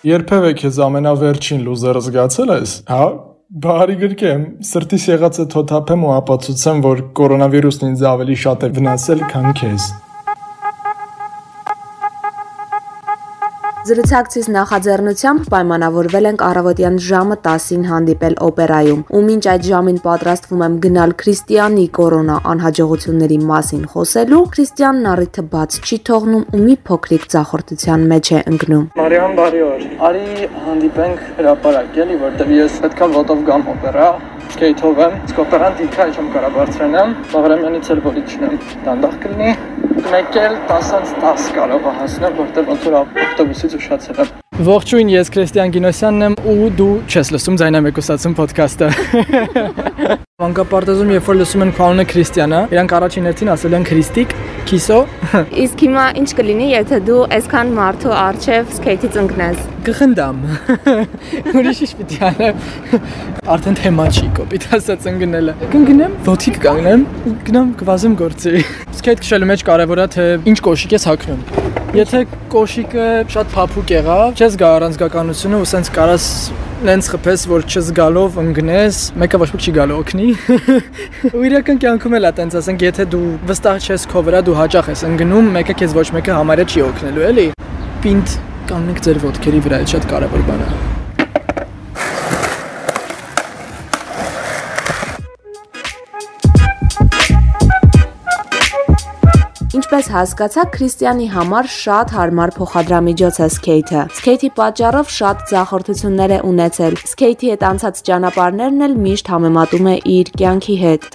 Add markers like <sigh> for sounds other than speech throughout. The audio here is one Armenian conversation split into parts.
Երբևէ քեզ ամենավերջին լուզերը զգացել ես, հա? Բարի գրկեմ, սրտիս եղածը թոթափեմ ու ապացուցեմ, որ կորոնավիրուսն ինձ ավելի շատ է վնասել, քան քեզ։ Զրուցակցից նախաձեռնությամբ պայմանավորվել ենք առավոտյան ժամը 10-ին հանդիպել օպերայում, ու մինչ այդ ժամին պատրաստվում եմ գնալ Քրիստիանի կորոնա անհաջողությունների մասին խոսելու, Քրիստիանն առիթը բաց չի թողնում ու մի փոքրիկ ցախորտության մեջ է ընկնում։ Մարիամ, բարի օր։ Արի հանդիպենք հրապարակ, էլի, որտեղ ես պետքա ոտով գամ օպերա, սկեյթով եմ, սկոպերան դիքա չեմ կարա բարձրանամ, Բաղրամյանից էլ որի չնեմ, դանդաղ կլինի, մեկ էլ 10-ից 10 կարող է հասնեմ, որտեղ ոնց որ ավտոբուսից ուշացել եմ։ Ողջույն, ես Քրիստիան Գինոսյանն եմ ու դու չես լսում Ձայնամեկուսացում ոդքասթը։ <laughs> Մանկապարտեզում երբ որ լսում են քանոնը Քրիստիանա, իրանք առաջին հերթին ասել են Քրիստիկ, Քիսո։ Իսկ հիմա ինչ կլինի, եթե դու այսքան մարդու արչև սկեյթից ընկնես։ Կխնդամ։ Ուրիշ ինչ պիտի անեմ։ Արդեն թեմա չի կոպիտ ասած ընկնելը։ Կընկնեմ, ոտիկ կանգնեմ, գնամ կվազեմ գործի։ Սկեյթ քշելու մեջ կարևորա թե ինչ կոշիկ ես հագնում։ Եթե կոշիկը շատ փափուկ եղավ, չես գա առանցքականությունը ու սենց կարաս նենց խփես, որ չզգալով ընկնես, մեկը ոչ ոք չի գալու օգնի։ <laughs> Ու իրական կյանքում էլ է տենց, ասենք, եթե դու վստահ չես քո վրա, դու հաճախ ես ընկնում, մեկը քեզ ոչ մեկը համարյա չի օգնելու, էլի։ Պինդ կանգնեք ձեր ոտքերի վրա, շատ կարևոր բան է։ Ինչպես հասկացաք, Քրիստիանի համար շատ հարմար փոխադրամիջոց է սկեյթը։ Սկեյթի պատճառով շատ ձախորդություններ է ունեցել։ Սկեյթի հետ անցած ճանապարհներն էլ միշտ համեմատում է իր կյանքի հետ։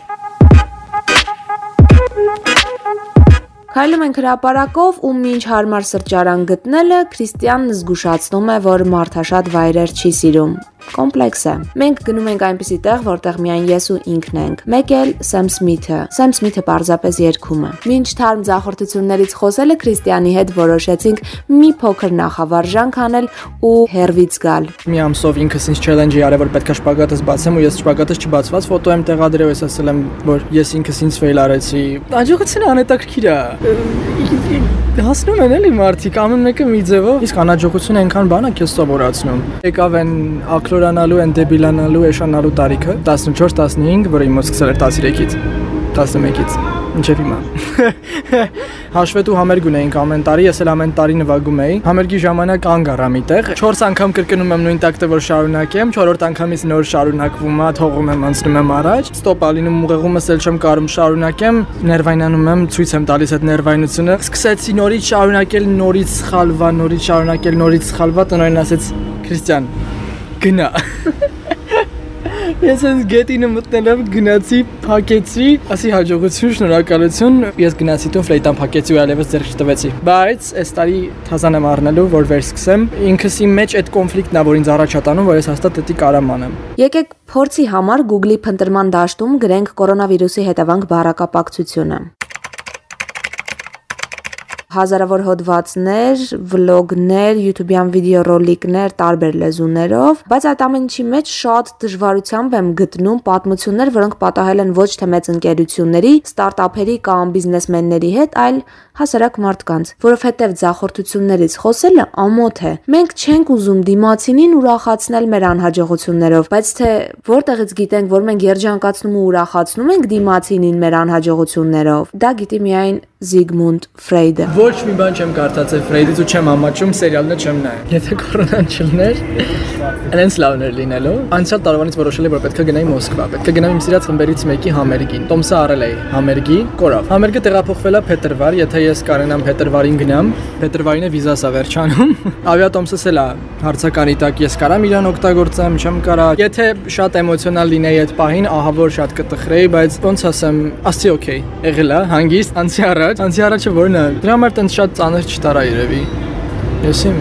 Քայլում ենք հրապարակով ու մինչ հարմար սրճարան գտնելը Քրիստիանն զգուշացնում է, որ մարդաշատ վայրեր չի սիրում կոմպլեքս է։ Մենք գնում ենք այնպիսի տեղ, որտեղ միայն ես ու ինքն ենք։ Մեկ էլ Սեմ Սմիթը։ Սեմ Սմիթը պարզապես երգում է։ Մինչ թարմ ձախորդություններից խոսելը Քրիստիանի հետ որոշեցինք մի փոքր նախավարժանք անել ու հերվից գալ։ Մի ամսով ինքս ինձ չելենջի արել, որ պետքա շպագատս բացեմ ու ես շպագատս չբացված ֆոտո եմ տեղադրել, ես ասել եմ, որ ես ինքս ինձ ֆեյլ արեցի։ Աջողությունը անհետաքրքիր է հասնում են էլի մարդիկ ամեն մեկը մի ձևով իսկ անաջողությունը այնքան բան է քեզ սովորացնում եկավ են ակլորանալու են դեբիլանալու էշանալու տարիքը 14-15 որը իմը սկսել էր 13-ից 11-ից ինչեվ հիմա։ <laughs> Հաշվետու համերգ ունեինք ամեն տարի, ես էլ ամեն տարի նվագում էի։ Համերգի ժամանակ կանգ առա միտեղ։ 4 անգամ կրկնում եմ նույն տակտը, որ շարունակեմ, 4-րդ անգամից նոր շարունակվում է, թողում եմ, անցնում եմ առաջ։ Ստոպ ալինում ուղեղումս էլ չեմ կարում շարունակեմ, ներվայնանում եմ, ցույց եմ տալիս այդ ներվայնությունը։ Սկսեցի նորից շարունակել, նորից սխալվա, նորից շարունակել, նորից սխալվա, տնօրեն ասեց. Քրիստիան, գնա։ Ես այս գետինը մտնելով գնացի, փակեցի, ասի հաջողություն, շնորհակալություն։ Ես գնացի տուն ֆլեյտան փակեցի ու այլևս ձեռք չտվեցի։ Բայց այս տարի թազան եմ առնելու, որ վերսկսեմ։ Ինքս իմ մեջ այդ կոնֆլիկտն է, որ ինձ առաջ ատանում, որ ես հաստատ դա կարամ անեմ։ Եկեք փորձի համար Google-ի փնտրման դաշտում գրենք կորոնավիրուսի հետևանք բառակապակցությունը հազարավոր հոդվածներ, վլոգներ, YouTube-յան վիդեոռոլիկներ տարբեր լեզուներով, բայց այդ ամենի մեջ շատ դժվարությամբ եմ գտնում պատմություններ, որոնք պատահել են ոչ թե մեծ ընկերությունների, ստարտափերի կամ բիզնեսմենների հետ, այլ հասարակ մարդկանց, որովհետև ձախորդություններից խոսելը ամոթ է։ Մենք չենք ուզում դիմացինին ուրախացնել մեր անհաջողություններով, բայց թե որտեղից գիտենք, որ մենք երջանկացնում ու ուրախացնում ենք դիմացինին մեր անհաջողություններով։ Դա գիտի միայն Զիգմունդ Ֆրեյդը։ Ոչ մի բան չեմ կարդացել Ֆրեյդից ու չեմ համաչում, սերիալները չեմ նայել։ Եթե կորոնան չլներ, այնց լավն էր լինելու։ Անցյալ տարվանից որոշել եմ, որ պետք է գնայի Մոսկվա։ Պետք է գնամ իմ սիրած խմբերից մեկի համերգին։ Տոմսը արել էի համերգի, կորավ։ Համերգը տեղափոխվել է փետրվար, եթե ես կարենամ փետրվարին գնամ, փետրվարին է վիզաս է վերջանում։ <laughs> Ավիատոմսս էլ է հարցականի տակ ես կարամ իրան օգտագործեմ, չեմ կարա։ Եթե շատ էմոցիոնալ լինեի այդ պահին, ահա որ շատ կտխրեի, բայց ոնց ասեմ, ասի օքեյ, եղել է, հանգիստ, անցի առաջ, անցի առաջը որն է։ Դրա համար տենց շատ ծանր չտարա երևի։ Ես իմ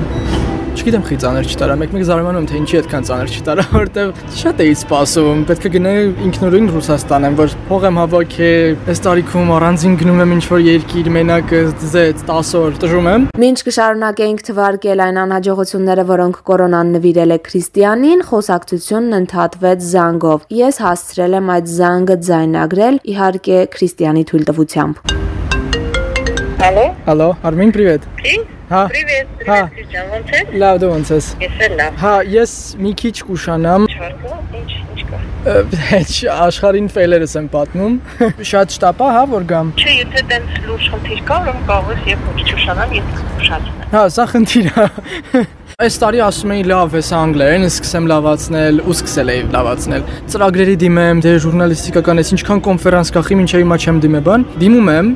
Չգիտեմ խի ծանր չտարա, մեկ-մեկ զարմանում թե ինչի այդքան ծանր չտարա, <laughs> որտեվ շատ էի սպասում, պետք է գնայի ինքնուրույն Ռուսաստան եմ, որ փող եմ հավաքել, այս տարիքում առանձին գնում եմ ինչ-որ երկիր, մենակ զեց 10 օր տժում եմ։ Մինչ կշարունակեինք թվարկել այն անհաջողությունները, որոնք կորոնան նվիրել է Քրիստիանին, խոսակցությունն ընդհատվեց զանգով։ Ես հասցրել եմ այդ զանգը ձայնագրել, իհարկե Քրիստիանի թույլտվությամբ։ Алло. Алло, Армин, привет. Ты? Հա։ Привет, Հա։ привет, Քրիստիան, ո՞նց ես։ Լավ դու ոնց ես։ Ես էլ լավ։ Հա, ես մի քիչ կուշանամ, Չարկա, ինչ, ինչ կա։ հետ <laughs> աշխարհին ֆեյլերս եմ պատմում։ <laughs> Շատ շտապա, հա, որ գամ։ Չէ, եթե տենց լուրջ խնդիր կա, ուրեմն կարող ես եւ ոչ չուշանալ, ես կուշացնեմ։ Հա, սա խնդիր է։ <laughs> Այս տարի ասում էի լավ էս անգլերեն, սկսեմ լավացնել ու սկսել էի լավացնել։ Ծրագրերի դիմեմ, դե ժուրնալիստիկական էս ինչքան կոնֆերանս կախի, մինչև հիմա չեմ դիմե բան։ Դիմում եմ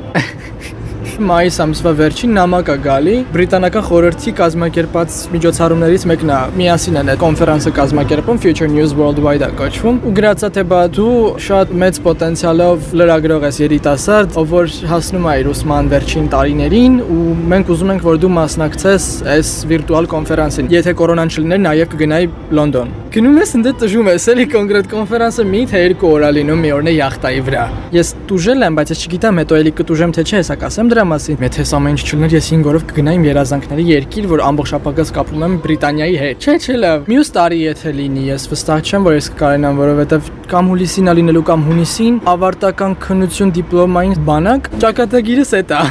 մայիս ամսվա վերջին նամակ է գալի բրիտանական խորհրդի կազմակերպած միջոցառումներից մեկն է միասին են այդ կոնֆերանսը կազմակերպում Future News Worldwide-ը կոչվում ու գրածա թե բա դու շատ մեծ պոտենցիալով լրագրող ես երիտասարդ ով որ հասնում է իր ուսման վերջին տարիներին ու մենք ուզում ենք որ դու մասնակցես այս վիրտուալ կոնֆերանսին եթե կորոնան չլիներ նաև կգնայի Լոնդոն գնում ես ընդ տժում ես էլի կոնկրետ կոնֆերանսը մի թե երկու օր է լինում մի օրն է յախտայի վրա ես տուժել եմ բայց ես չգիտեմ հետո էլի կտուժեմ թե չէ հեսա կասեմ դրա մասին եթե սա ամեն ինչ չլիներ ես 5 օրով կգնայիմ երազանքների երկիր որ ամբողջ ապագաս կապում եմ Բրիտանիայի հետ չէ չէ լավ մյուս տարի եթե լինի ես վստահ չեմ որ ես կկարենամ որովհետև կամ հուլիսին ա լինելու կամ հունիսին ավարտական քննություն դիպլոմային բանակ ճակատագիրս է դա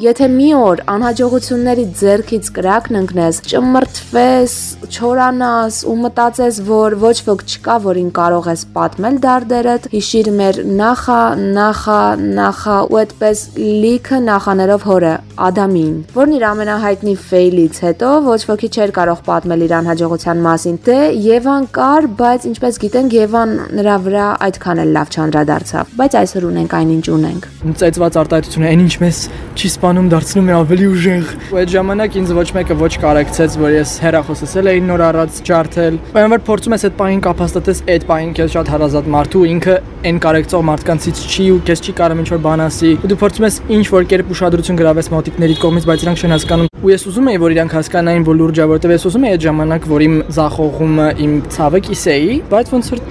Եթե մի օր անհաջողությունների ձեռքից կրակն ընկնես, ճմրթվես, չորանաս ու մտածես, որ ոչ ոք չկա, որին կարող ես պատմել դարդերդ, հիշիր մեր նախա, նախա, նախա ու այդպես լիքը նախաներով հորը Ադամին, որն իր ամենահայտնի ֆեյլից հետո ոչ ոքի չէր կարող պատմել իր անհաջողության մասին։ Դե Եվան կար, բայց ինչպես գիտենք, Եվան նրա վրա այդքան էլ լավ չանդրադարձավ, բայց այսօր ունենք այնինչ ունենք։ ծեծված արտահայտությունը այն ինչ մեզ չի սպանում դարձնում է ավելի ուժեղ։ Ու այդ ժամանակ ինձ ոչ մեկը ոչ կարեկցեց, որ ես հերախոսս էլ էի նոր առած ջարդել։ Բայց որ փորձում ես այդ պահին կապաստատես այդ պահին քեզ շատ հարազատ մարդու ինքը այն կարեկցող մարդկանցից չի ու քեզ չի կարող ինչ որ բան ասի։ Ու դու փորձում ես ինչ որ կերպ ուշադրություն գրավես մոտիկների կողմից, բայց իրանք չեն հասկանում։ Ու ես ուզում եի, որ իրանք հասկանային, որ լուրջ է, որովհետև ես ուզում եի այդ ժամանակ, որ իմ ցախողումը, իմ ցավը կիսեի, բայց ոնց որ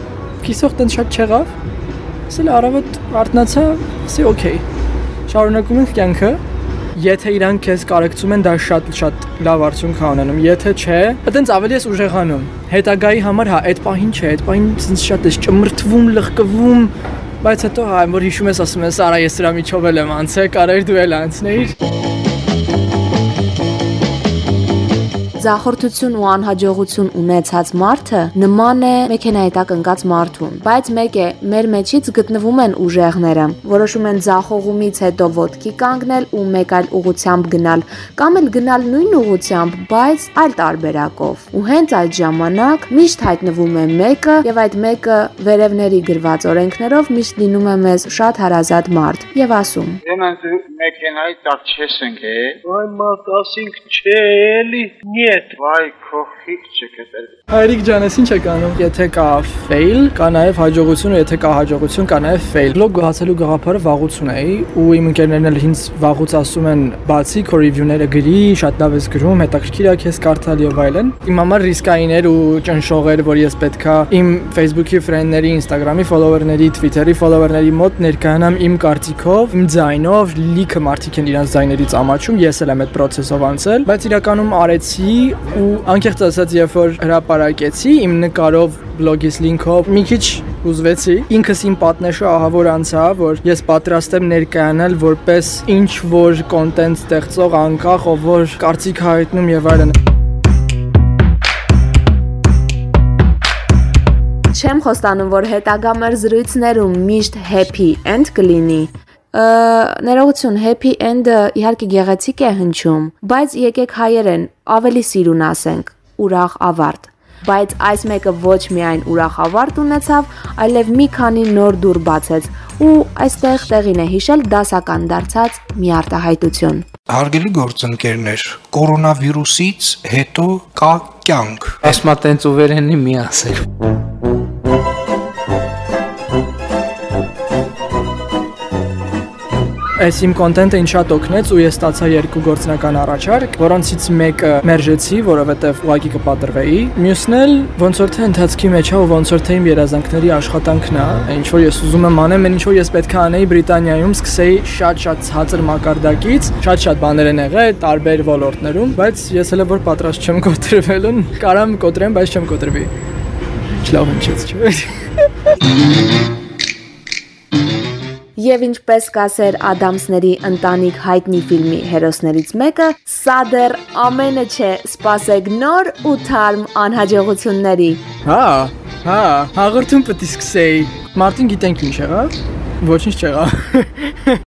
կիսող տենց շատ չեղավ։ Ասել առավոտ արտնացա, ասի օքեյ։ Շարունակում ենք կյանքը եթե իրանք քեզ կարեկցում են, դա շատ շատ լավ արդյունք է ունենում։ Եթե չէ, այտենց ավելի ես ուժեղանում։ Հետագայի համար հա, այդ պահին չէ, այդ պահին ինձ շատ էս ճմրթվում, լղկվում, բայց հետո հա, որ հիշում ես, ասում ես, արա ես սրա միջով եմ անցել, կարեր դու էլ անցնեիր։ Ձախորդություն ու անհաջողություն ունեցած մարդը նման է մեքենայի տակ ընկած մարդուն, բայց մեկ է, մեր մեջից գտնվում են ուժեղները, որոշում են ձախողումից հետո ոտքի կանգնել ու մեկ այլ ուղությամբ գնալ, կամ էլ գնալ նույն ուղությամբ, բայց այլ տարբերակով։ Ու հենց այդ ժամանակ միշտ հայտնվում է մեկը, եւ այդ մեկը վերևների գրված օրենքներով միշտ լինում է մեզ շատ հարազատ մարդ եւ ասում. Ոնց մեքենայի տակ չես ընկել։ Ay մատասինք չէ էլի։ Նիետ։ Վայ, քո խիք չկետել։ Հայրիկ ջան, ես ինչ եք անում։ Եթե կա fail, կա նաև հաջողություն, ու եթե կա հաջողություն, կա նաև fail։ Բլոգ գահացելու գաղափարը վաղուց ունեի, ու իմ ընկերներն էլ ինձ վաղուց ասում են, բացի քո review-ները գրի, շատ լավ ես գրում, հետաքրքիր է քեզ կարդալ եւ այլն։ Իմ համար ռիսկային էր ու ճնշող էր, որ ես պետքա իմ Facebook-ի ֆրենդների, Instagram-ի follower-ների, Twitter-ի follower-ների մոտ ներկայանամ իմ կարծիքով, իմ ձայնով, լիքը մարդիկ են իրանց ձայներից ամաչում, ես էլ եմ այդ process-ով անցել, բայց իրականում արեցի ու անկեղծ ասած, երբ որ հրապարակեցի իմ նկարով բլոգիս լինքով մի քիչ ուզվեցի ինքս իմ պատնեշը ահա որ անցա որ ես պատրաստ եմ ներկայանալ որպես ինչ որ կոնտենտ ստեղծող անկախ ով որ կարծիք հայտնում եւ այլն Չեմ խոստանում, որ հետագա մեր զրույցներում միշտ happy end կլինի, ներողություն, happy end-ը իհարկե գեղեցիկ է հնչում, բայց եկեք հայերեն ավելի սիրուն ասենք, ուրախ ավարտ։ Բայց այս մեկը ոչ միայն ուրախ ավարտ ունեցավ, այլև մի քանի նոր դուր բացեց ու այստեղ տեղին է հիշել դասական դարձած մի արտահայտություն։ Հարգելի գործընկերներ, կորոնավիրուսից հետո կա կյանք։ Ասմա տենց ու վերենի մի ասել։ Այս իմ կոնտենտը ինձ շատ օգնեց ու ես ստացա երկու գործնական առաջարկ, որոնցից մեկը մերժեցի, որովհետև ուղակի կպատրվեի։ Մյուսն էլ ոնց որ թե ընթացքի մեջ է ու ոնց որ թե իմ երազանքների աշխատանքն է, ինչ որ ես ուզում եմ անեմ, ինչ որ ես պետք է անեի Բրիտանիայում, սկսեի շատ-շատ ցածր մակարդակից, շատ-շատ բաներ են եղել տարբեր ոլորտներում, բայց ես հələ որ պատրաստ չեմ կոտրվելուն, կարամ կոտրեմ, բայց չեմ կոտրվի։ Չլավ հնչեց, չէ՞։ <laughs> եւ ինչպես կասեր Ադամսների ընտանիք հայտնի ֆիլմի հերոսներից մեկը, սա դեռ ամենը չէ, սпасեք նոր ու թարմ անհաջողությունների։ Հա, հա, հաղորդում պետք է սկսեի։ Մարտին գիտենք ինչ եղավ։ Ոչինչ չեղավ։ <laughs>